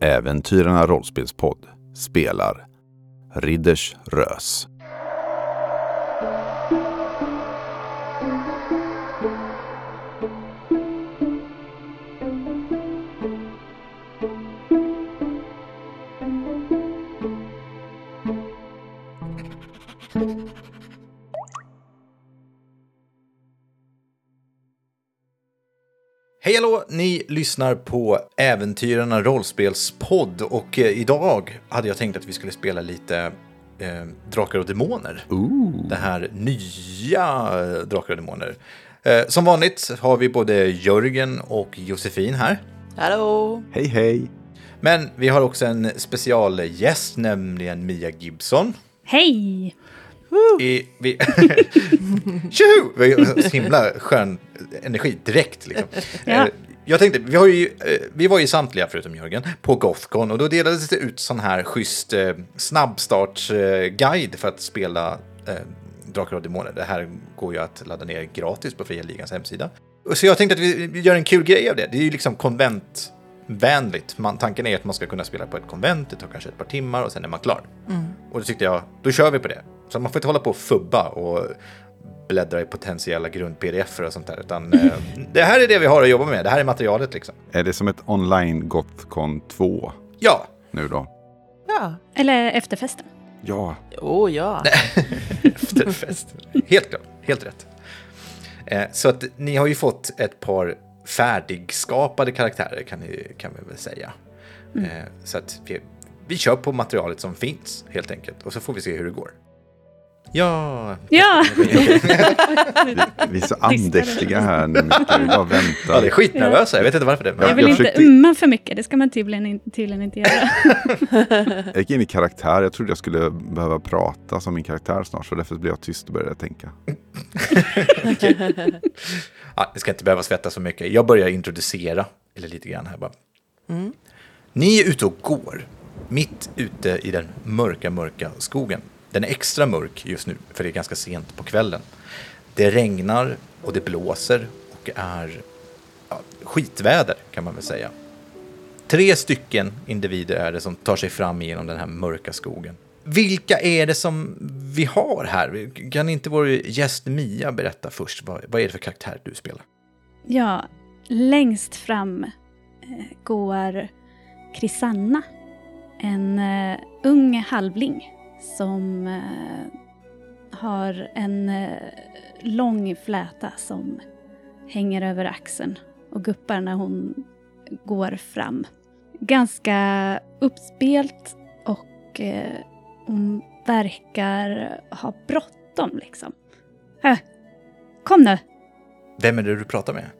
Äventyrarna rollspelspodd spelar Ridders Rös. Lyssnar på Äventyrarna rollspelspodd och eh, idag hade jag tänkt att vi skulle spela lite eh, Drakar och Demoner. Ooh. Det här nya eh, Drakar och Demoner. Eh, som vanligt har vi både Jörgen och Josefin här. Hallå! Hej hej! Men vi har också en specialgäst, nämligen Mia Gibson. Hej! I, vi, Tjoho! Vi har så himla skön energi direkt. Liksom. Ja. Eh, Jag tänkte, vi, har ju, eh, vi var ju samtliga, förutom Jörgen, på Gothcon och då delades det ut sån här schysst eh, snabbstartsguide för att spela eh, Drakar och Demoner. Det här går ju att ladda ner gratis på Fria Ligans hemsida. Så jag tänkte att vi gör en kul grej av det. Det är ju liksom konventvänligt. Man, tanken är att man ska kunna spela på ett konvent, det tar kanske ett par timmar och sen är man klar. Och då tyckte jag, då kör vi på det. Så man får inte hålla på och fubba och bläddra i potentiella grund-pdf och sånt där. Utan eh, det här är det vi har att jobba med. Det här är materialet liksom. Är det som ett online Gothcon 2 Ja, nu då? Ja. Eller efterfesten. Ja, Oh ja. efterfest. helt klart, helt rätt. Eh, så att ni har ju fått ett par färdigskapade karaktärer kan, ni, kan vi väl säga. Eh, så att vi, vi kör på materialet som finns helt enkelt och så får vi se hur det går. Ja, Ja! vi, vi är så andäktiga här nu. Micke. Vi bara ja väntar. det är skitnervösa. Jag vet inte varför det. Jag Men, vill jag inte försökte- umma för mycket, det ska man tydligen, tydligen inte göra. Jag gick in i karaktär. Jag trodde jag skulle behöva prata som min karaktär snart. Så därför blev jag tyst och började tänka. ja, det ska inte behöva svettas så mycket. Jag börjar introducera, eller lite grann här bara. Ni är ute och går, mitt ute i den mörka, mörka skogen. Den är extra mörk just nu, för det är ganska sent på kvällen. Det regnar och det blåser och är ja, skitväder kan man väl säga. Tre stycken individer är det som tar sig fram genom den här mörka skogen. Vilka är det som vi har här? Kan inte vår gäst Mia berätta först? Vad, vad är det för karaktär du spelar? Ja, längst fram eh, går Krisanna. En eh, ung halvling som eh, har en eh, lång fläta som hänger över axeln och guppar när hon går fram. Ganska uppspelt och eh, hon verkar ha bråttom liksom. Äh, kom nu! Vem är det du pratar med?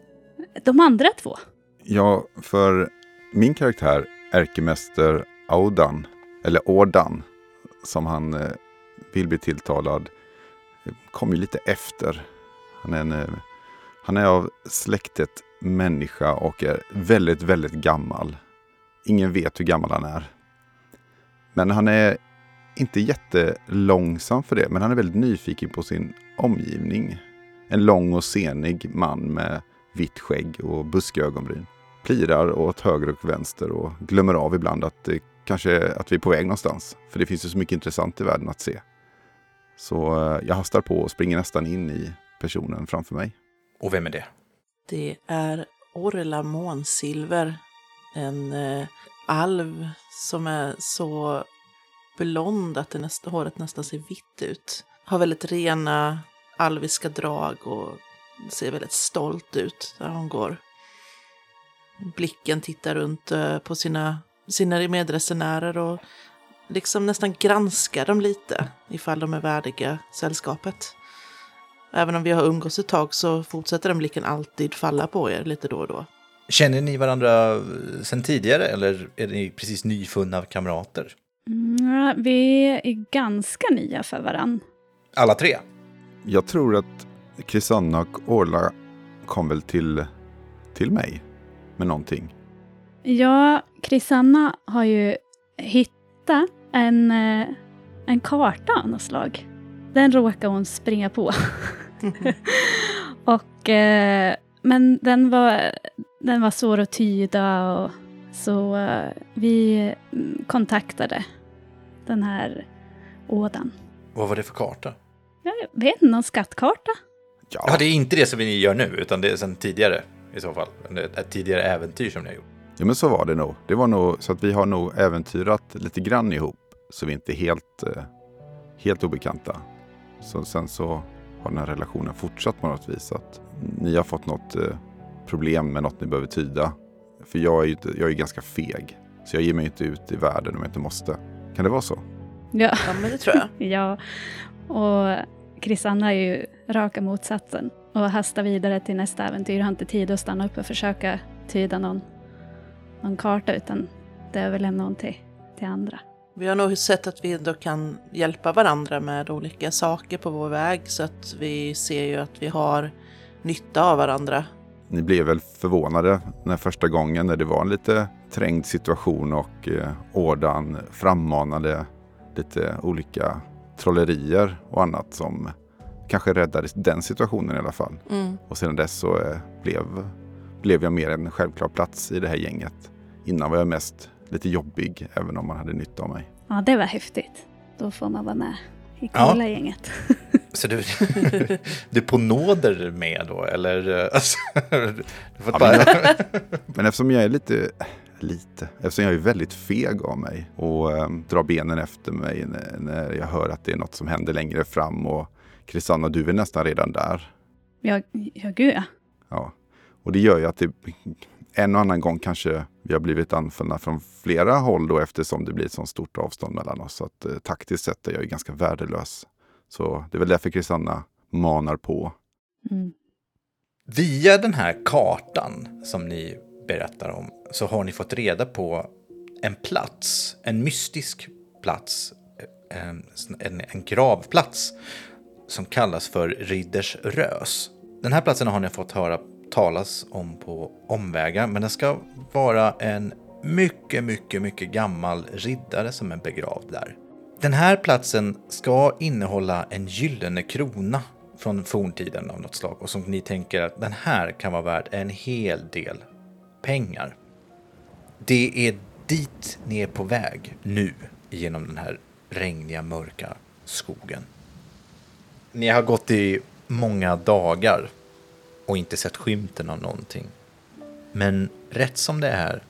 De andra två. Ja, för min karaktär, ärkemäster Audan, eller Ordan, som han eh, vill bli tilltalad, kommer kom ju lite efter. Han är, en, eh, han är av släktet människa och är väldigt, väldigt gammal. Ingen vet hur gammal han är. Men han är inte jättelångsam för det, men han är väldigt nyfiken på sin omgivning. En lång och senig man med vitt skägg och buskiga ögonbryn. Plirar åt höger och vänster och glömmer av ibland att det kanske att vi är på väg någonstans. För det finns ju så mycket intressant i världen att se. Så eh, jag hastar på och springer nästan in i personen framför mig. Och vem är det? Det är Orla Månsilver. En eh, alv som är så blond att det nästa, håret nästan ser vitt ut. Har väldigt rena alviska drag och ser väldigt stolt ut där hon går. Blicken tittar runt eh, på sina, sina medresenärer och liksom nästan granskar dem lite ifall de är värdiga sällskapet. Även om vi har umgås ett tag så fortsätter den blicken alltid falla på er lite då och då. Känner ni varandra sen tidigare eller är ni precis nyfunna kamrater? Mm, vi är ganska nya för varann. Alla tre? Jag tror att Krisanna och Orla kom väl till, till mig med någonting. Ja, Krisanna har ju hittat en, eh, en karta av något slag. Den råkar hon springa på. Och, eh, men den var, den var svår att tyda och så eh, vi mm, kontaktade den här ådan. Vad var det för karta? Jag vet inte, någon skattkarta? Ja, Ja, det är inte det som ni gör nu, utan det är sen tidigare i så fall. Ett tidigare äventyr som ni har gjort. Ja, men så var det nog. Det var nog så att vi har nog äventyrat lite grann ihop. Så vi inte är helt, eh, helt obekanta. Så sen så har den här relationen fortsatt på något vis. Att ni har fått något eh, problem med något ni behöver tyda. För jag är ju inte- jag är ganska feg. Så jag ger mig inte ut i världen om jag inte måste. Kan det vara så? Ja. Ja, men det tror jag. Ja, och Krisanna är ju raka motsatsen och hastar vidare till nästa äventyr. Har inte tid att stanna upp och försöka tyda någon, någon karta utan det överlämnar hon till, till andra. Vi har nog sett att vi ändå kan hjälpa varandra med olika saker på vår väg så att vi ser ju att vi har nytta av varandra. Ni blev väl förvånade den här första gången när det var en lite trängd situation och eh, Ådan frammanade lite olika trollerier och annat som kanske räddade den situationen i alla fall. Mm. Och sedan dess så eh, blev, blev jag mer en självklar plats i det här gänget. Innan var jag mest lite jobbig även om man hade nytta av mig. Ja, det var häftigt. Då får man vara med i Ja. coola gänget. Så du, du är på nåder med då, eller? Alltså, du får Ja, bara... Men eftersom jag är lite, lite, eftersom jag är väldigt feg av mig och eh, drar benen efter mig när, när jag hör att det är något som händer längre fram och Kristanna, du är nästan redan där. Ja, ja gud ja. Ja. Och det gör ju att det en och annan gång kanske vi har blivit anfallna från flera håll då eftersom det blir ett så stort avstånd mellan oss. Så att eh, taktiskt sett är jag ju ganska värdelös. Så det är väl därför Kristanna manar på. Mm. Via den här kartan som ni berättar om så har ni fått reda på en plats, en mystisk plats, en, en, en gravplats som kallas för Ridders Rös. Den här platsen har ni fått höra talas om på omvägar, men det ska vara en mycket, mycket, mycket gammal riddare som är begravd där. Den här platsen ska innehålla en gyllene krona från forntiden av något slag och som ni tänker att den här kan vara värd en hel del pengar. Det är dit ni är på väg nu genom den här regniga, mörka skogen. Ni har gått i många dagar och inte sett skymten av någonting. Men rätt som det är,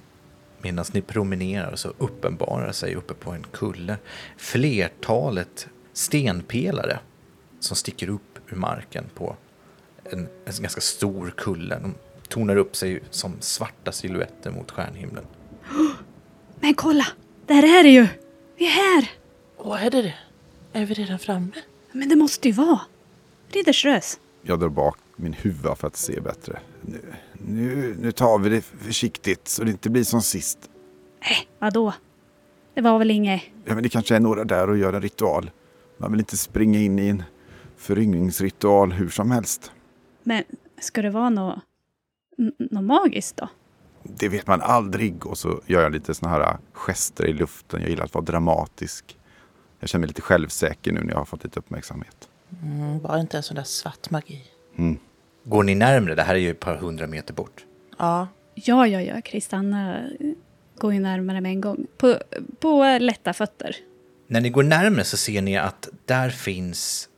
medan ni promenerar så uppenbarar sig uppe på en kulle flertalet stenpelare som sticker upp ur marken på en, en ganska stor kulle. De tonar upp sig som svarta silhuetter mot stjärnhimlen. Men kolla! Där är det ju! Vi är här! Åh, är det? Är vi redan framme? Men det måste ju vara. Riddersrös. Jag drar bak min huva för att se bättre. Nu, nu, nu tar vi det försiktigt så det inte blir som sist. Äh, vadå? Det var väl inget... Ja, men det kanske är några där och gör en ritual. Man vill inte springa in i en föryngringsritual hur som helst. Men ska det vara något något magiskt då? Det vet man aldrig. Och så gör jag lite såna här gester i luften. Jag gillar att vara dramatisk. Jag känner mig lite självsäker nu när jag har fått lite uppmärksamhet. Mm, bara inte en sån där svart magi. Mm. Går ni närmre? Det här är ju ett par hundra meter bort. Ja, Ja, ja, ja. Kristanna eh, går ju närmare med en gång. På, på lätta fötter. När ni går närmare så ser ni att där finns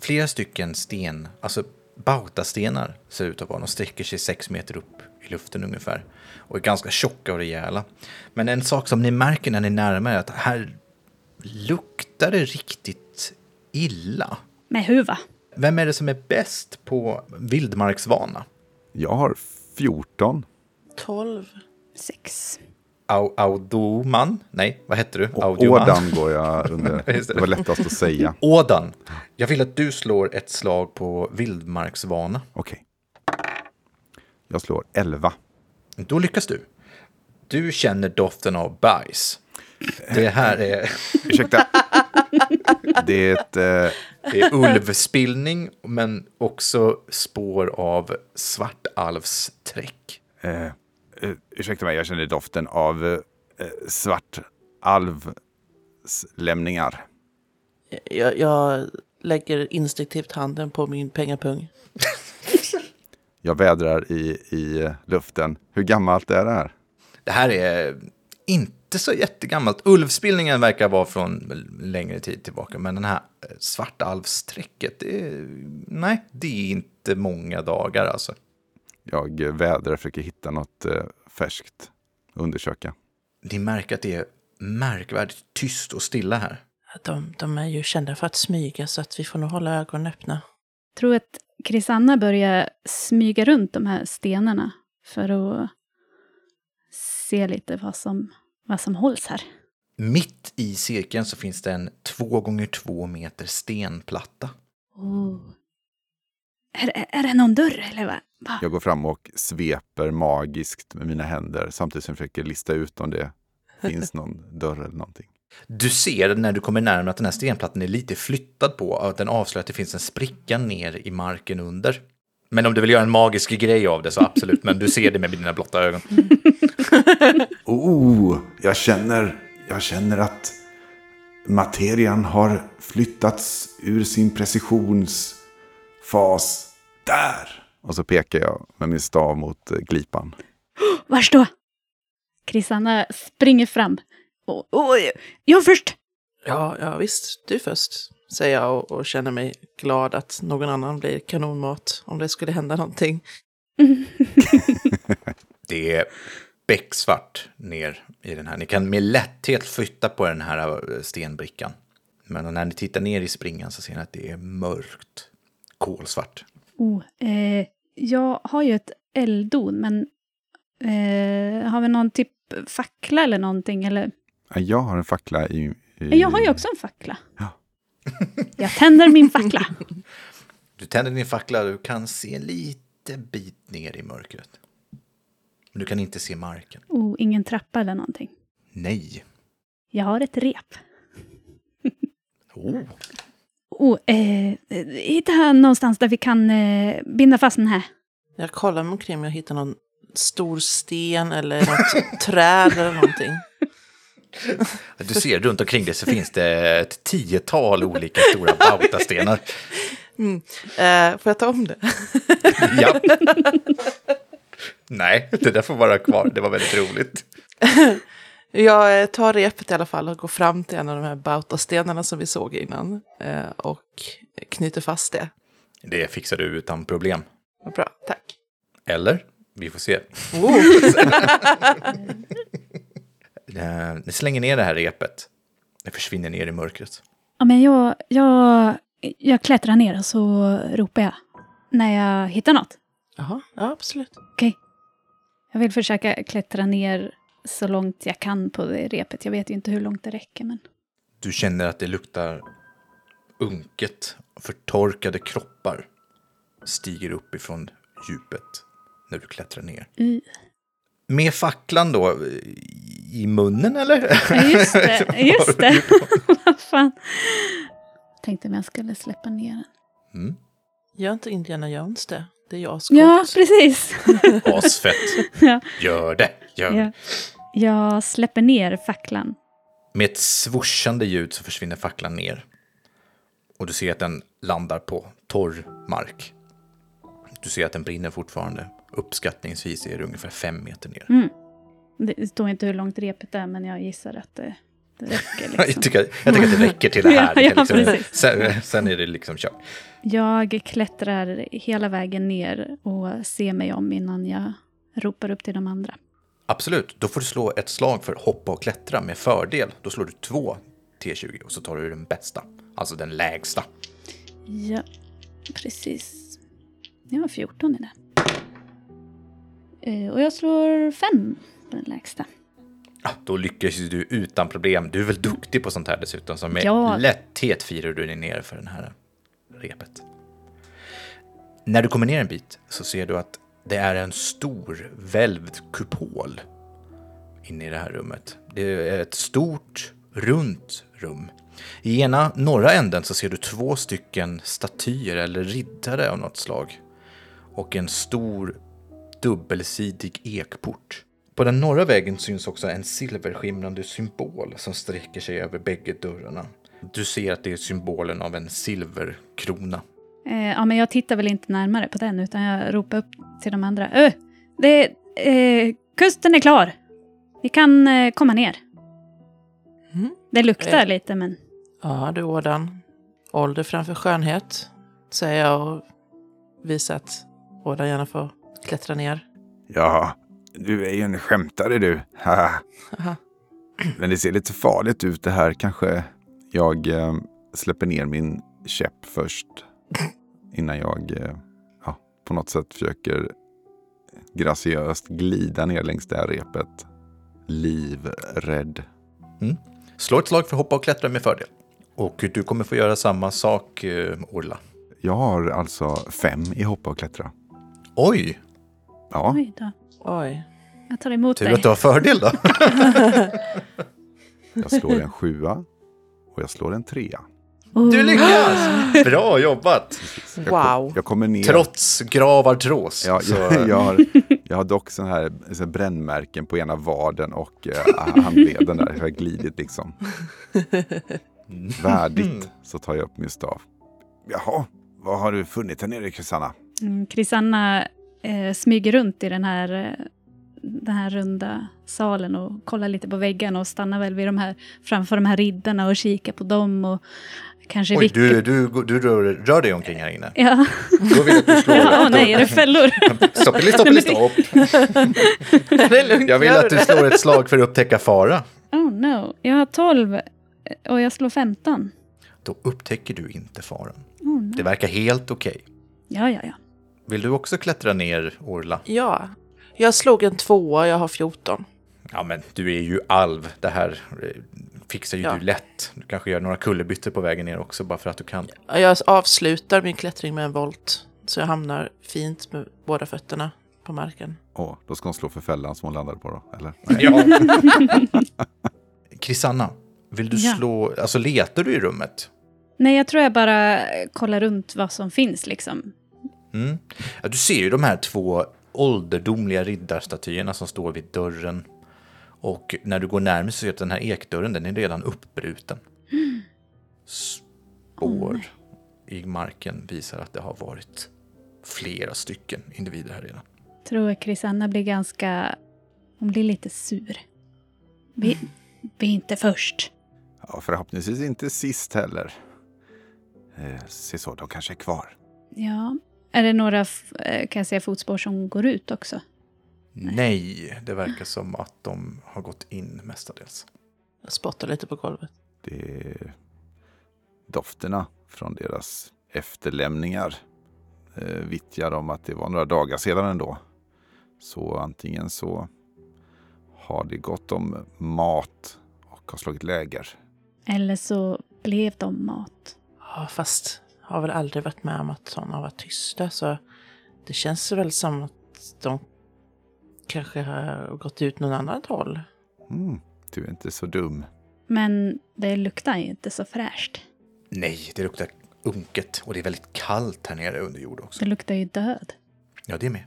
flera stycken sten, alltså bautastenar ser ut att vara. De sträcker sig sex meter upp i luften ungefär. Och är ganska tjocka och rejäla. Men en sak som ni märker när ni närmar er är att här luktar det riktigt illa. Med huva. Vem är det som är bäst på vildmarksvana? Jag har 14. 12. Sex. Au, Audoman? Nej, vad hette du? Audioman. Ådan går jag under. Det. Det var lättast att säga. Ådan. Jag vill att du slår ett slag på vildmarksvana. Okej. Jag slår 11. Då lyckas du. Du känner doften av bajs. Det här är, Ursäkta. Det är ett... Eh, det är ulvspillning, men också spår av svartalvsträck. eh, eh, ursäkta mig, jag känner doften av eh, svart alvslämningar. Jag, jag lägger instinktivt handen på min pengapung. Jag vädrar i, i luften. Hur gammalt är det här? Det här är inte så jättegammalt. Ulvspillningen verkar vara från längre tid tillbaka, men den här eh, svartalvsträcket, det är, nej, det är inte många dagar alltså. Jag vädrar, försöker hitta något eh, färskt, undersöka. Ni märker att det är märkvärdigt tyst och stilla här. De, de är ju kända för att smyga så att vi får nog hålla ögonen öppna. Jag tror att Krisanna börjar smyga runt de här stenarna för att se lite vad som, vad som hålls här. Mitt i cirkeln så finns det en två gånger två meter stenplatta. Oh. Är, är det någon dörr eller vad? Va? Jag går fram och sveper magiskt med mina händer samtidigt som jag försöker lista ut om det finns någon dörr eller någonting. Du ser när du kommer närmare att den här stenplattan är lite flyttad på att den avslöjar att det finns en spricka ner i marken under. Men om du vill göra en magisk grej av det så absolut, men du ser det med dina blotta ögon. Oh, jag känner, jag känner att materian har flyttats ur sin precisionsfas. Där! Och så pekar jag med min stav mot eh, glipan. Vars då? Krisanna springer fram. Oh, oh, jag först! Ja, ja visst, du först, säger jag och, och känner mig glad att någon annan blir kanonmat om det skulle hända någonting. Det är becksvart ner i den här. Ni kan med lätthet flytta på den här eh, stenbrickan. Men när ni tittar ner i springan så ser ni att det är mörkt. Kolsvart. Oh, eh, jag har ju ett elddon, men eh, har vi någon typ fackla eller någonting? Eller? Ja, Jag har en fackla i... i... Jag har ju också en fackla. Ja. Jag tänder min fackla. Du tänder din fackla du kan se en liten bit ner i mörkret. Men du kan inte se marken. Oh, ingen trappa eller någonting. Nej. Jag har ett rep. Oh. Oh, eh, hitta här någonstans där vi kan eh, binda fast den här. Jag kollar mig omkring om jag hittar någon stor sten eller något träd eller någonting. Du ser runt omkring dig så finns det ett tiotal olika stora bautastenar. Mm. Eh, får jag ta om det? Ja. Nej, det där får vara kvar. Det var väldigt roligt. Jag eh, tar repet i alla fall och går fram till en av de här bautastenarna som vi såg innan. Eh, och knyter fast det. Det fixar du utan problem. Vad bra, tack. Eller? Vi får se. Oh. Eh, Ni slänger ner det här repet. Det försvinner ner i mörkret. Ja, men jag, jag, jag klättrar ner och så ropar jag när jag hittar något. Jaha, ja absolut. Okej. Jag vill försöka klättra ner så långt jag kan på det repet. Jag vet ju inte hur långt det räcker, men... Du känner att det luktar unket. Förtorkade kroppar stiger upp ifrån djupet när du klättrar ner. Y. Med facklan då i munnen eller? Ja, just det. Just det. Vad fan. Tänkte om jag skulle släppa ner den. Mm. Gör inte Indiana Jones det? Det är jag skott. Ja, precis. Asfett. ja. Gör det. Gör det. Ja. Jag släpper ner facklan. Med ett swooshande ljud så försvinner facklan ner. Och du ser att den landar på torr mark. Du ser att den brinner fortfarande. Uppskattningsvis är det ungefär fem meter ner. Mm. Det står inte hur långt repet är, men jag gissar att det, det räcker. Jag, Liksom. tycker, jag tycker att det räcker till det här. Ja, Det ja, liksom, sen, sen är det liksom kört. Jag klättrar hela vägen ner och ser mig om innan jag ropar upp till de andra. Absolut, då får du slå ett slag för hoppa och klättra med fördel. Då slår du två T20 och så tar du den bästa, alltså den lägsta. Ja, precis. Jag har 14 i det. Eh, Och jag slår fem på den lägsta. Ja, då lyckas du utan problem. Du är väl duktig på sånt här dessutom, så med Ja. lätthet firar du dig ner för den här repet. När du kommer ner en bit så ser du att det är en stor välvd kupol inne i det här rummet. Det är ett stort, runt rum. I ena norra änden så ser du två stycken statyer eller riddare av något slag. Och en stor dubbelsidig ekport. På den norra väggen syns också en silverskimrande symbol som sträcker sig över bägge dörrarna. Du ser att det är symbolen av en silverkrona. Eh, ja, men jag tittar väl inte närmare på den, utan jag ropar upp till de andra. Ö, det, eh, kusten är klar. Vi kan eh, komma ner. Mm. Det luktar Eh. lite, men Ja du Ådan. Ålder framför skönhet, säger jag och visar att Ådan gärna får klättra ner. Ja, du är ju en skämtare du. Men det ser lite farligt ut det här. Kanske jag eh, släpper ner min käpp först. Innan jag eh, ja, på något sätt försöker graciöst glida ner längs det här repet. Livrädd. Slå ett slag för hoppa och klättra med fördel. Och du kommer få göra samma sak, eh, Orla. Jag har alltså fem i hoppa och klättra. Oj, Ja, oj då. Oj. Jag tar emot tur dig. att du har fördel då. jag slår en sjua och jag slår en trea. Oh. Du lyckas! Bra jobbat! Jag, Wow. jag kommer ner. Trots grav artros. Ja, jag, jag, har, jag har dock sån här, så här brännmärken på ena vaden och eh, handleden där. Jag har glidit liksom. Värdigt så tar jag upp min stav. Jaha, vad har du funnit här nere Kristanna? Mm, Krisanna eh, smyger runt i den här, eh, den här runda salen och kollar lite på väggarna och stannar väl vid de här, framför de här riddarna och kikar på dem och kanske Oj, du, du, du rör, rör dig omkring här inne. Ja, Då vill jag att du slår. åh nej, är det fällor? Stopp, stopp, det är lugnt. Jag vill att du slår ett slag för att upptäcka fara. Oh no, jag har 12 eh, och jag slår 15. Då upptäcker du inte faran. Oh no. Det verkar helt okej. Ja, ja, ja. Vill du också klättra ner, Orla? Ja. Jag slog en tvåa, jag har 14. Ja, men du är ju alv. Det här eh, fixar ju Ja. du lätt. Du kanske gör några kullerbyttor på vägen ner också, bara för att du kan. Jag avslutar min klättring med en volt. Så jag hamnar fint med båda fötterna på marken. Åh, då ska hon slå för fällan som hon landade på då, eller? Ja. Krisanna, vill du Ja. slå... Alltså, letar du i rummet? Nej, jag tror jag bara kollar runt vad som finns liksom. Mm. Ja, du ser ju de här två ålderdomliga riddarstatyerna som står vid dörren. Och när du går närmare så ser du att den här ekdörren den är redan uppbruten. Spår i marken visar att det har varit flera stycken individer här redan. Tror Krisanna blir ganska... Hon blir lite sur. Vi, vi är inte först. Ja, förhoppningsvis inte sist heller. Eh, se så, de kanske är kvar. Ja. Är det några, eh, kan jag säga, fotspår som går ut också? Nej, det verkar som att de har gått in mestadels. Jag spottar lite på golvet. Det är dofterna från deras efterlämningar eh, vittjar om att det var några dagar sedan ändå. Så antingen så har det gått om mat och har slagit läger. Eller så blev de mat. Ja, fast har väl aldrig varit med om att sådana har varit tysta. Så det känns väl som att de kanske har gått ut någon annat håll. Mm, du är inte så dum. Men det luktar ju inte så fräscht. Nej, det luktar unket och det är väldigt kallt här nere under jord också. Det luktar ju död. Ja, det är med.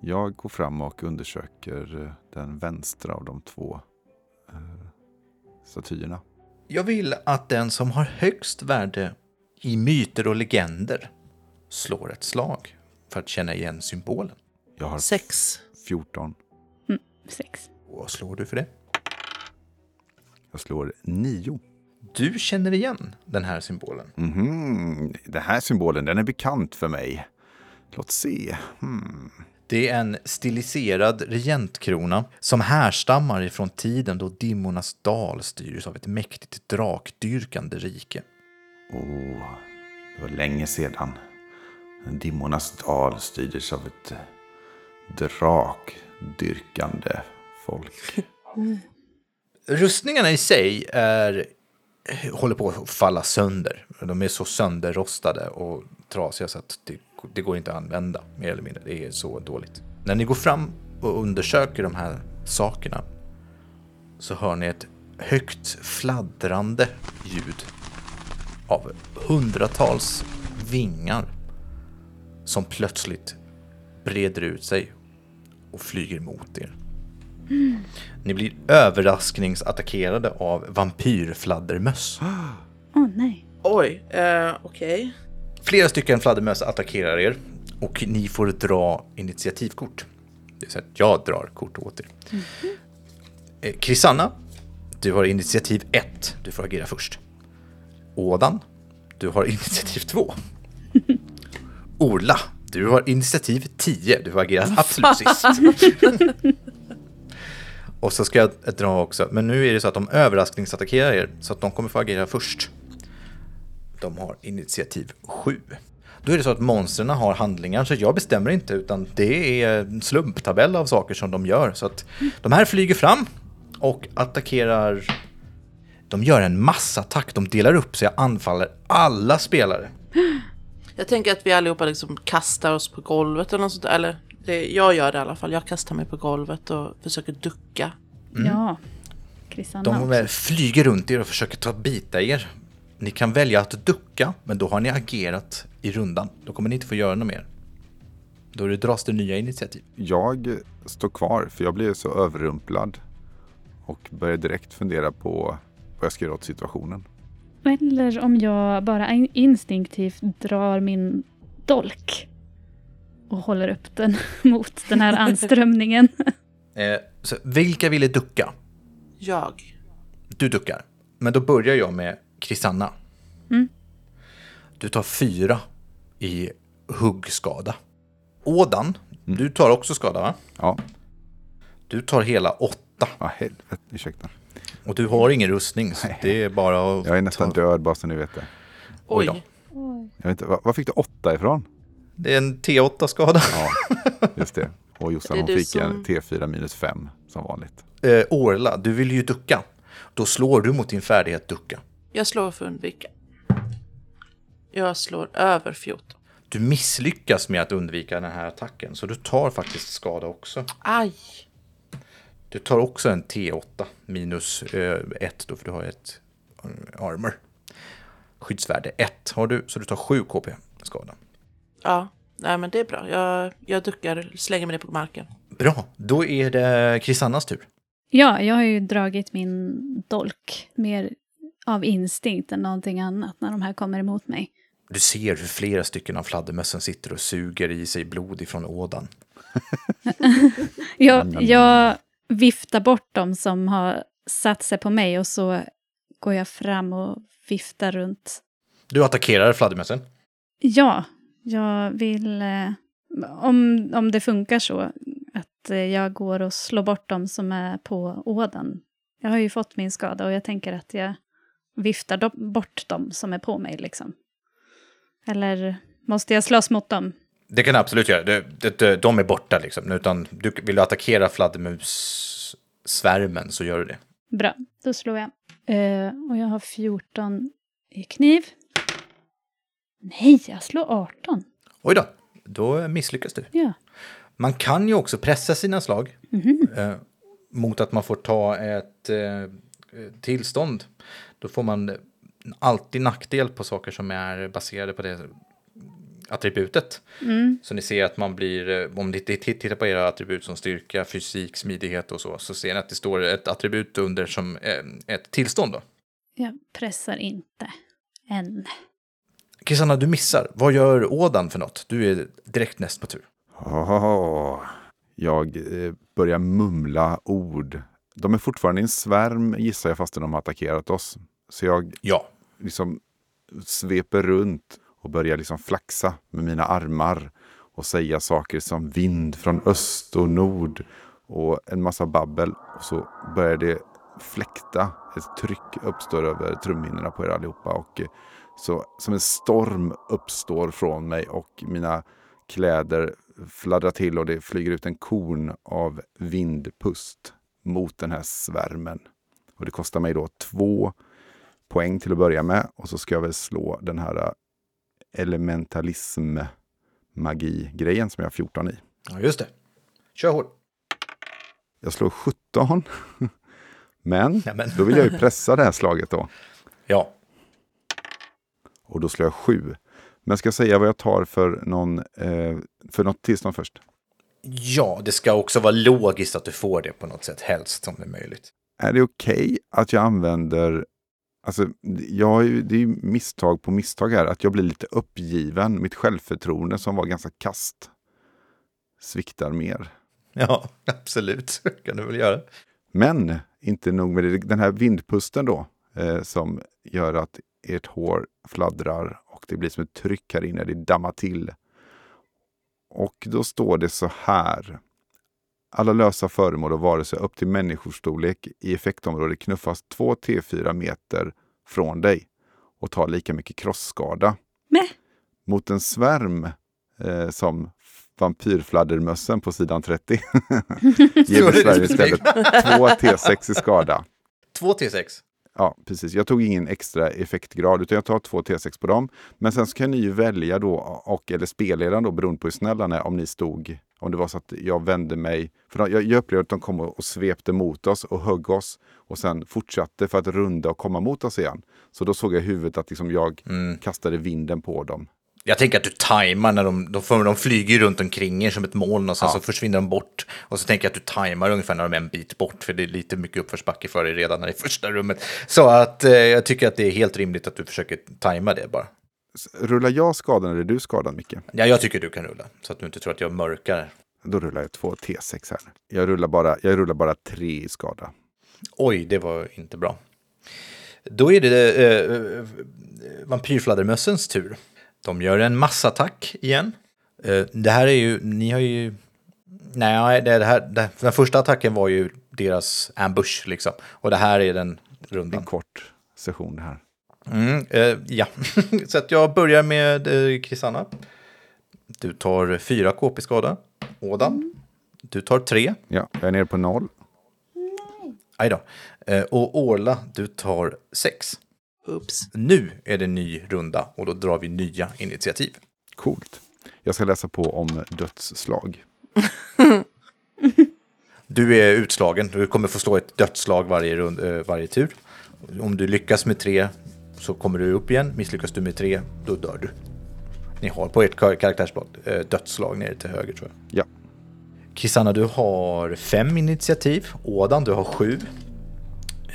Jag går fram och undersöker eh, den vänstra av de två eh, statyerna. Jag vill att den som har högst värde i myter och legender slår ett slag för att känna igen symbolen. Jag har Sex. 14. Sex. Och vad slår du för det? Jag slår 9. Du känner igen den här symbolen. Mhm, den här symbolen den är bekant för mig. Låt se. Hmm. Det är en stiliserad regentkrona som härstammar ifrån tiden då Dimmornas dal styrdes av ett mäktigt drakdyrkande rike. Oh, det var länge sedan. Dimmornas dal styrdes av ett drakdyrkande folk. Rustningarna i sig är, håller på att falla sönder. De är så sönderrostade och trasiga så att det, det går inte att använda, mer eller mindre. Det är så dåligt. När ni går fram och undersöker de här sakerna så hör ni ett högt fladdrande ljud av hundratals vingar som plötsligt breder ut sig och flyger mot er. Ni blir överraskningsattackerade av vampyrfladdermöss. Åh nej. Oj, eh, okej. Flera stycken fladdermöss attackerar er och ni får dra initiativkort. Det vill säga att jag drar kort åt er. Eh, Krisanna, du har initiativ 1. Du får agera först. Ådan, du har initiativ 2. Orla, du har initiativ 10. Du får agera absolut sist. Och så ska jag dra också, men nu är det så att de överraskningsattackerar er, så att de kommer få agera först. De har initiativ 7. Då är det så att monstren har handlingar, så jag bestämmer inte, utan det är en slumptabell av saker som de gör. Så att de här flyger fram och attackerar. De gör en massattack, de delar upp sig och anfaller alla spelare. Jag tänker att vi allihopa liksom kastar oss på golvet eller något sånt. Eller det, jag gör det i alla fall. Jag kastar mig på golvet och försöker ducka. Ja. Krisanna De flyger runt er och försöker ta bita er. Ni kan välja att ducka, men då har ni agerat i rundan. Då kommer ni inte få göra något mer. Då är det dras det nya initiativ. Jag står kvar för jag blir så överrumplad och börjar direkt fundera på vad jag ska göra åt situationen. Eller om jag bara in- instinktivt drar min dolk och håller upp den mot den här anströmningen. Eh, så vilka ville ducka? Jag. Du duckar. Men då börjar jag med Krisanna. Mm. Du tar fyra i huggskada. Ådan, du tar också skada va? Ja, Du tar hela åtta. ja helvete, ursäkta. Och du har ingen rustning, så det är bara att Jag är nästan ta... död bara så ni vet det. Oj. Oj. Jag vet inte, var, var fick du åtta ifrån? Det är en T8-skada. Ja, just det. Och Jossan hon fick som- en T4 minus 5 som vanligt. Eh, Orla, du vill ju ducka. Då slår du mot din färdighet ducka. Jag slår för att undvika. Jag slår över 14. Du misslyckas med att undvika den här attacken, så du tar faktiskt skada också. Aj! Du tar också en T8 minus 1 då, för du har ett eh, armor. Skyddsvärde 1 har du, så du tar 7 KP skada. Ja, nej men det är bra. Jag, jag duckar, slänger mig ner på marken. Bra, då är det Krisannas tur. Ja, jag har ju dragit min dolk mer av instinkt än någonting annat när de här kommer emot mig. Du ser hur flera stycken av fladdermössen sitter och suger i sig blod ifrån ådan. Jag, jag viftar bort dem som har satt sig på mig och så går jag fram och viftar runt. Du attackerar fladdermössen. Ja, jag vill... Eh, om, om det funkar så, att eh, jag går och slår bort dem som är på ådan. Jag har ju fått min skada och jag tänker att jag viftar bort dem som är på mig liksom. Eller måste jag slåss mot dem? Det kan absolut göra. Det, det, de är borta liksom. Utan du, vill du attackera fladdermussvärmen så gör du det. Bra, då slår jag. Eh, och jag har 14 i kniv. Nej, jag slår 18. Oj då, då misslyckas du. Ja. Man kan ju också pressa sina slag Mhm. eh, mot att man får ta ett eh, tillstånd. Då får man alltid nackdel på saker som är baserade på det attributet. Mm. Så ni ser att man blir, eh, om ni tittar på era attribut som styrka, fysik, smidighet och så, så ser ni att det står ett attribut under som eh, ett tillstånd då. Jag pressar inte. Än. Kristanna, du missar. Vad gör Ådan för något? Du är direkt näst på tur. Oh, jag eh, börjar mumla ord. De är fortfarande i en svärm gissar jag fastän de har attackerat oss. Så jag Ja, liksom sveper runt och börjar liksom flaxa med mina armar och säga saker som vind från öst och nord och en massa babbel. Och så börjar det fläkta. Ett tryck uppstår över trumhinnorna på er allihopa. Och eh, så som en storm uppstår från mig och mina kläder fladdrar till och det flyger ut en korn av vindpust mot den här svärmen. Och det kostar mig då två poäng till att börja med. Och så ska jag väl slå den här eh, elementalism magi-grejen som jag har 14 i. ja just det. Kör hårt. Jag slår 17. Men Ja, men. då vill jag ju pressa det här slaget då. Ja, Och då slår jag 7. Men ska jag säga vad jag tar för, någon, eh, för något tillstånd först? Ja, det ska också vara logiskt att du får det på något sätt, helst som det är möjligt. Är det okej att jag använder Alltså, jag det är ju misstag på misstag här. Att jag blir lite uppgiven. Mitt självförtroende som var ganska kast sviktar mer. Ja, absolut. kan du väl göra. Men inte nog med det. Den här vindpusten då eh, som gör att ert hår fladdrar och det blir som ett tryck här inne. Det dammar till. Och då står det så här. Alla lösa föremål och varelser upp till människostorlek i effektområdet knuffas 2 T4 meter från dig och tar lika mycket krossskada. Mäh. Mot en svärm eh, som vampyrfladdermössen på sidan 30 ger specifikt. istället 2 T6 i skada. 2 T6. Ja, precis. Jag tog ingen extra effektgrad utan jag tar två T6 på dem. Men sen så kan ni ju välja då, och, eller spelledaren då, beroende på hur snälla ni är, om ni stod, om det var så att jag vände mig. För jag, jag upplevde att de kom och, och svepte mot oss och högg oss och sen fortsatte för att runda och komma mot oss igen. Så då såg jag i huvudet att liksom jag kastade vinden på dem. Jag tänker att du tajmar när de, de, de flyger runt omkring er som ett moln och sen Ja. så försvinner de bort. Och så tänker jag att du tajmar ungefär när de är en bit bort, för det är lite mycket uppförsbacke för dig redan i första rummet. Så att eh, jag tycker att det är helt rimligt att du försöker tajma det bara. Rullar jag skadan eller är du skadad Micke? Ja, jag tycker du kan rulla, så att du inte tror att jag mörkar. Då rullar jag två T6 här. Jag rullar bara, jag rullar bara tre i skada. Oj, det var inte bra. Då är det eh, eh, vampyrfladdermössens tur. De gör en massattack igen. Eh, det här är ju, ni har ju... Nej, det, här, det, den första attacken var ju deras ambush liksom. Och det här är den En rundan. kort session det här. Mm, eh, ja, så att jag börjar med eh, Krisanna. Du tar fyra KP-skada. Ådan, du tar tre. Ja, jag är nere på noll. Aj då. Eh, och Orla, du tar sex. Oops. Nu är det ny runda och då drar vi nya initiativ. Coolt. Jag ska läsa på om dödsslag. Du är utslagen, du kommer få slå ett dödsslag varje, rund, eh, varje tur. Om du lyckas med tre så kommer du upp igen. Misslyckas du med tre, då dör du. Ni har på ert kar- karaktärsblad eh, dödsslag nere till höger tror jag. Ja, Kisanna, du har fem initiativ. Ådan, du har sju.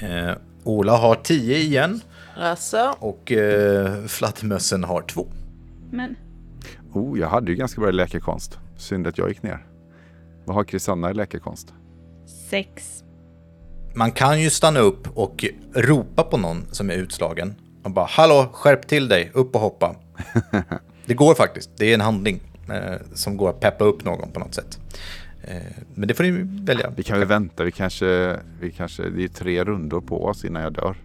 Eh, Ola har tio igen. Alltså, Och eh, Fladdermössen har två. Men oh, jag hade ju ganska bra läkekonst. Synd att jag gick ner. Vad har Krisanna i läkekonst? sex. Man kan ju stanna upp och ropa på någon som är utslagen. Och bara hallå, skärp till dig, upp och hoppa. det går faktiskt, det är en handling eh, som går att peppa upp någon på något sätt. Eh, men det får ni välja. Vi kan väl vänta, vi kanske, vi kanske, det är tre rundor på oss innan jag dör.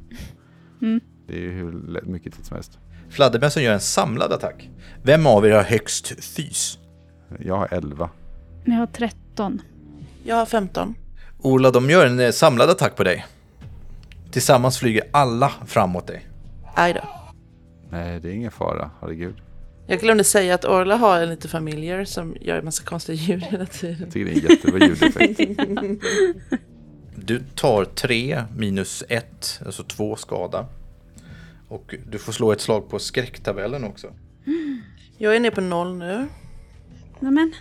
Det är ju hur mycket tid som helst. Fladdermössen gör en samlad attack. Vem av er har högst fys? Jag har elva. Jag har 13. jag har 15. Ola, de gör en eh, samlad attack på dig. Tillsammans flyger alla framåt dig. Aj då. Nej, det är ingen fara, herregud. Jag glömde säga att Orla har en lite familjer som gör en massa konstiga ljud hela tiden. Jag tycker det är en jättebra ljudeffekt. Du tar tre minus ett, alltså två skada. Och du får slå ett slag på skräcktabellen också. Jag är nere på noll nu. Nämen,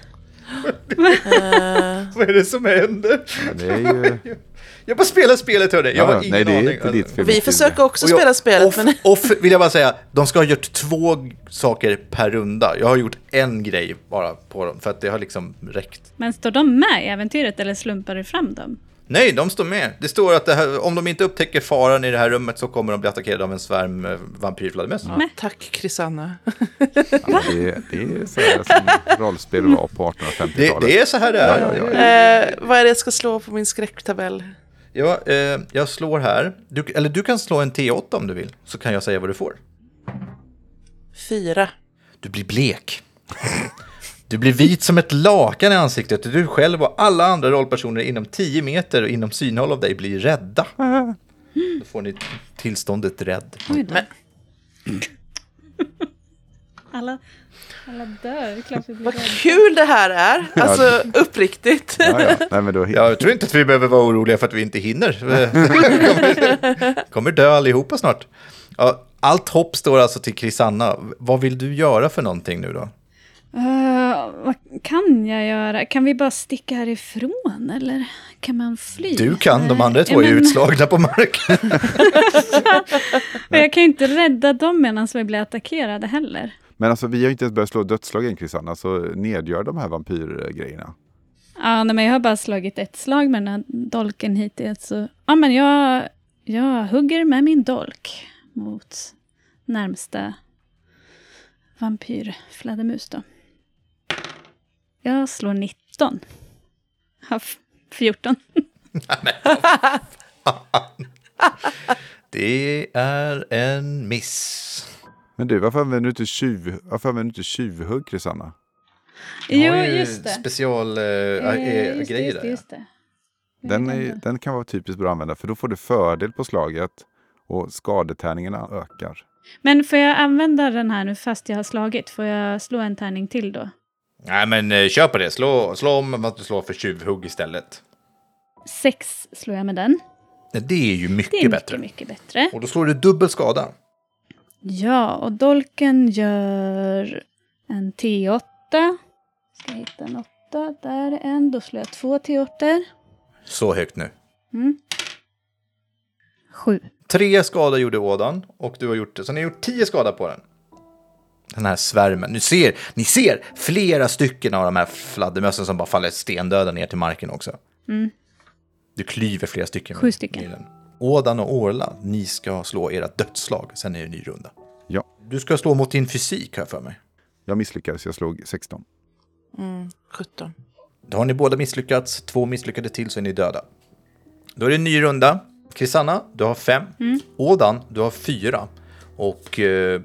Vad är det som händer? Ja, det är ju... Jag bara spelar spelet hörni, jag Ja, har ingen nej, det är aning. inte ditt fel. vi försöker också Och jag- spela spelet, off, men off vill jag bara säga, de ska ha gjort två saker per runda. Jag har gjort en grej bara på dem, för att det har liksom räckt. men står de med i äventyret eller slumpar du fram dem? Nej, de står med. Det står att det här, om de inte upptäcker faran i det här rummet så kommer de bli attackerade av en svärm eh, vampyrfladdermöss. ja, tack Krisanna. Ja, det, är, det är så här som rollspel var på Det, 1850-talet. det är så här det är. Ja, ja, ja. Eh, vad är det jag ska slå på min skräcktabell? Ja, eh, jag slår här. Du, eller du kan slå en T8 om du vill, så kan jag säga vad du får. Fyra. Du blir blek. Du blir vit som ett lakan i ansiktet. Du själv och alla andra rollpersoner inom 10 meter och inom synhåll av dig blir rädda. Då får ni tillståndet rädd. Alla, alla dör, klart vi blir vad rädda. kul det här är. Alltså uppriktigt. Ja, ja. Nej, men då, Jag tror inte att vi behöver vara oroliga för att vi inte hinner. kommer, kommer dö allihopa snart. Ja, allt hopp står alltså till Krisanna. Vad vill du göra för någonting nu då? Eh, vad kan jag göra? Kan vi bara sticka härifrån eller kan man fly? Du kan, de andra Ja, två är men- utslagna på marken. Men jag kan ju inte rädda dem medan vi blir attackerade heller. Men alltså vi har inte ens börjat slå dödslag än Krisanna, så nedgör de här vampyrgrejerna. Ja, nej, men jag har bara slagit ett slag med den här dolken hittills. Så, ja, men jag, jag hugger med min dolk mot närmsta vampyrfladdermus då. Jag slår 19. Ja, f- 14. Det är en miss. Men du, varför använder du inte, tjuv, varför använder du inte tjuvhugg Krisanna? Jag Jo, just det. Special eh, Eh, eh, just det, grejer just där. ja. just det. Den, är, den kan vara typiskt bra att använda, för då får du fördel på slaget och skadetärningarna ökar. Men får jag använda den här nu fast jag har slagit? Får jag slå en tärning till då? Nej, men eh, kör på det. Slå, slå om att du slår för tjuvhugg istället. Sex slår jag med den. Det är ju mycket, Det är bättre. mycket, mycket bättre. Och då slår du dubbel skada. Ja, och dolken gör en T8. Ska hitta en åtta? Där är en. Då slår jag två T8. Så högt nu. Mm. Sju. Tre skador gjorde ådan och du har gjort det. Så ni har gjort tio skada på den. Den här svärmen. Ni ser, ni ser flera stycken av de här fladdermössen som bara faller stendöda ner till marken också. Mm. Du klyver flera stycken. Sju stycken. med den. Ådan och Orla, ni ska slå era dödsslag. Sen är det en ny runda. Ja, Du ska slå mot din fysik, jag för mig. jag misslyckades, jag slog 16. Mm, 17. Då har ni båda misslyckats, två misslyckade till så är ni döda. Då är det en ny runda. Krisanna, du har fem. Ådan, du har fyra. Och eh,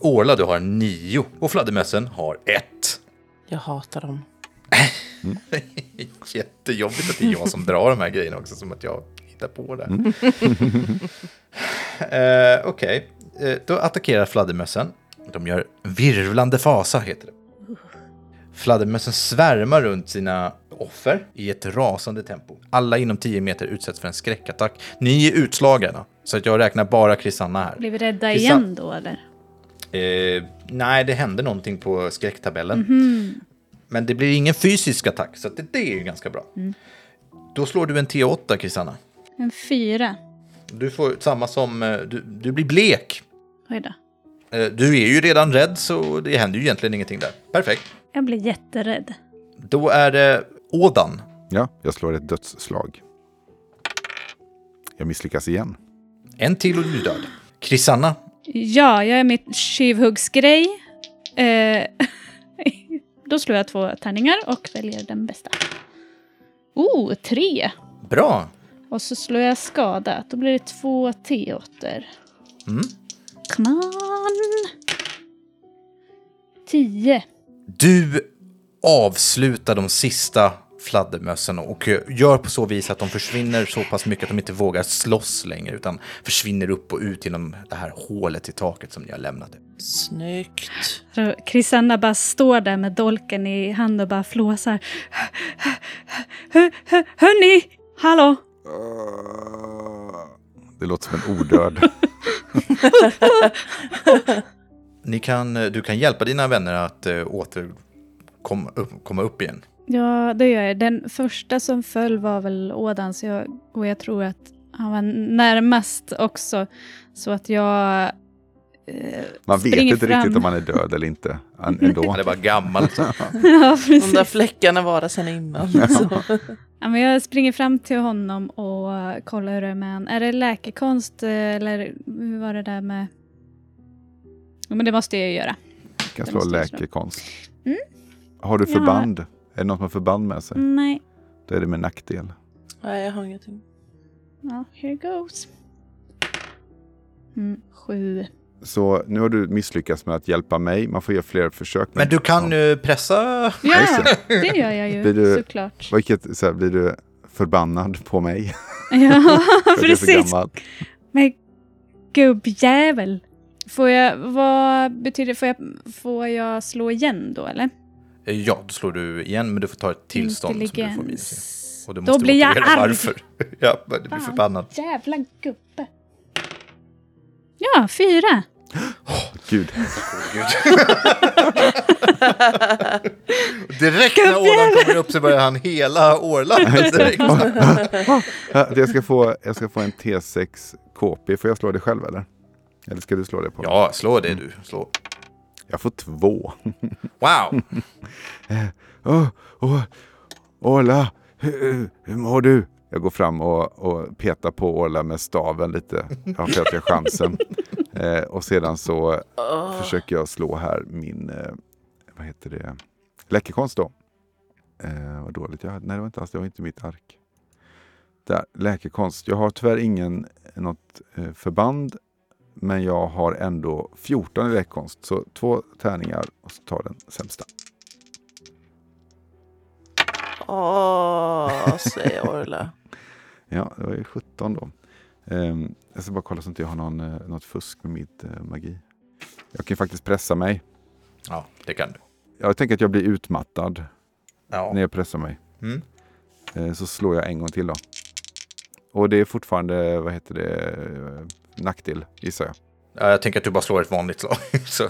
Orla, du har nio. Och fladdermössen har ett. Jag hatar dem. Jättejobbigt att det är jag som drar de här grejerna också, som att jag hittar på det. eh, Okej, eh, då attackerar fladdermössen. De gör virvlande fasa, heter det. Fladdermössen svärmar runt sina offer i ett rasande tempo. Alla inom 10 meter utsätts för en skräckattack. Ni är utslagna, så att jag räknar bara Krisanna här. Blir vi rädda Kristian- igen då eller? Eh, nej, det hände någonting på skräcktabellen. Mhm. Men det blir ingen fysisk attack, så att det, det är ju ganska bra. Mm. Då slår du en T8, Kristanna. En fyra. Du får samma som... eh, Du, du blir blek. Oj då. Eh, Du är ju redan rädd, så det händer ju egentligen ingenting där. Perfekt. Jag blir jätterädd. Då är det Ådan. Ja, jag slår ett dödsslag. Jag misslyckas igen. En till och du är död. Krisanna. Ja, jag är mitt tjuvhuggsgrej. Eh, då slår jag två tärningar och väljer den bästa. Oh, tre! Bra. Och så slår jag skada. Då blir det två T8. Mm. Come on! Tio. Du avslutar de sista fladdermössen och gör på så vis att de försvinner så pass mycket att de inte vågar slåss längre utan försvinner upp och ut genom det här hålet i taket som ni har lämnat. Snyggt. Så Krisanna bara står där med dolken i hand och bara flåsar. Hör, hör, hörni! Hallå! Det låter som en odöd. Ni kan, eh, du kan hjälpa dina vänner att uh, åter kom, upp, komma upp igen. Ja, det gör jag. Den första som föll var väl Ådan, så jag, och jag tror att han var närmast också. Så att jag eh, Man vet inte fram. riktigt om man är död eller inte ändå. Han är bara gammal. Så. ja, De där fläckarna var där sedan innan. Så. Ja, men jag springer fram till honom och kollar hur det är med han. Är det läkekonst eh, eller hur var det där med... Ja, men det måste jag ju göra. kan Det slå måste jag slå. läkekonst. Mm. Har du Jag har- förband? Är det något med förband med sig? Nej. Då är det med nackdel. Nej, jag har ingenting. Ja, here goes. Mm, sju. Så nu har du misslyckats med att hjälpa mig. Man får göra fler försök. Men du kan nu pressa... Ja, det gör jag Blir ju du- såklart. Vilket, så här, blir du förbannad på mig? Ja, är precis. gammal? Men gubbjävel. Får jag, vad betyder? Får jag, får jag slå igen då eller? Eh, Ja, då slår du igen, men du får ta ett tillstånd som du får minus. Och du Då måste blir jag arg. Varför. ja, du blir förbannad. Jävla gubbe. Ja, fyra. Gud. Gud. Direkt när Ådan kommer upp så börjar han hela. Ja, Jag ska, få, jag ska få en T6 KP. Får jag slå det själv eller? Eller ska du slå det på? Ja, slå det du. Slå. Jag får två. Wow! Åh, åh, Orla, hur, hur mår du? Jag går fram och, och petar på Orla med staven lite. Jag har chansen. Eh, och sedan så försöker jag slå här min, eh, vad heter det, läkekonst då. Eh, vad dåligt jag hade. Nej, det var inte alls, det var inte mitt ark. Där, läkekonst. Jag har tyvärr ingen, något eh, förband. Men jag har ändå 14 i läkekonst. Så två tärningar och så tar den sämsta. Åh, säger Orla. Ja, det var ju 17 då. Ehm, jag ska bara kolla så att jag har någon, eh, något fusk med mitt eh, magi. Jag kan faktiskt pressa mig. Ja, det kan du. Jag tänker att jag blir utmattad när Ja. jag pressar mig. Mm. Eh, så slår jag en gång till då. Och det är fortfarande, vad heter det, nackdel gissar jag. Ja, Jag tänker att du bara slår ett vanligt slag. Så.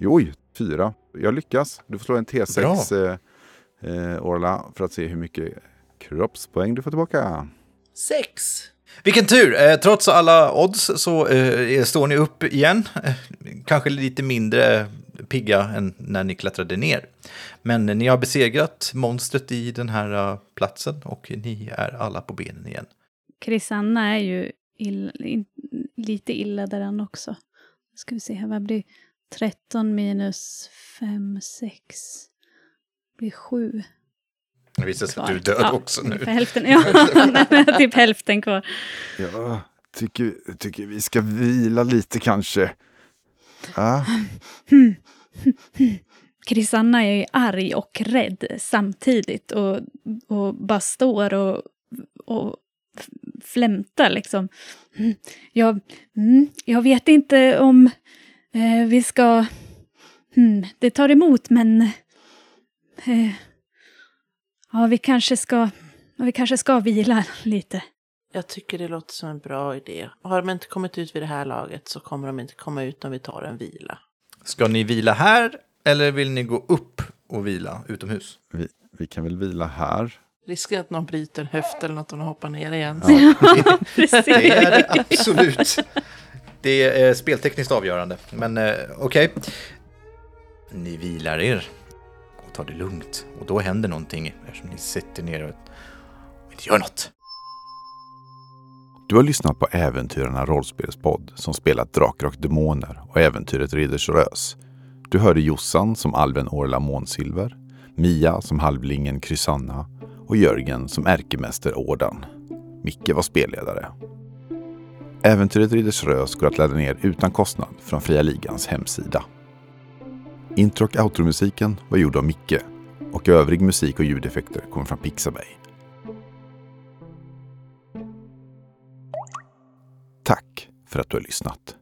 Oj, fyra. Jag lyckas. Du får slå en T6 eh, eh, Orla för att se hur mycket kroppspoäng du får tillbaka. Sex. Vilken tur! Eh, trots alla odds så eh, står ni upp igen. Eh, kanske lite mindre pigga än när ni klättrade ner. Men ni har besegrat monstret i den här eh, platsen och ni är alla på benen igen. Krisanna är ju illa, in, lite illa däran också. Nu ska vi se här, vad blir 13 minus 5, 6? blir 7 det visar sig att du är död Ja, också nu. Hälften, ja. typ hälften kvar. Jag tycker, tycker vi ska vila lite kanske. Ja, Krisanna är ju arg och rädd samtidigt och, och bara står och, och flämtar liksom. Mm, Jag, mm, jag vet inte om eh, vi ska... Mm, det tar emot men... Eh, ja, vi kanske ska... Vi kanske ska vila lite. Jag tycker det låter som en bra idé. Har de inte kommit ut vid det här laget så kommer de inte komma ut om vi tar en vila. Ska ni vila här eller vill ni gå upp och vila utomhus? vi, vi kan väl vila här. Risken att någon bryter en höft eller något de hoppar ner igen. Precis. Det är det absolut. Det är speltekniskt avgörande. Men eh, okej. Ni vilar er Ta det lugnt. Och då händer någonting eftersom ni sitter ner och inte gör något. Du har lyssnat på Äventyrarna rollspelspodd som spelat Drakar och Demoner och äventyret Ridders Rös. Du hörde Jossan som alven Orla Månsilver, Mia som halvlingen Krysanna och Jörgen som ärkemäster Ordan. Micke var spelledare. Äventyret Ridders Rös går att ladda ner utan kostnad från Fria Ligans hemsida. Intro och outromusiken var gjord av Micke och övrig musik och ljudeffekter kommer från Pixabay. Tack för att du har lyssnat.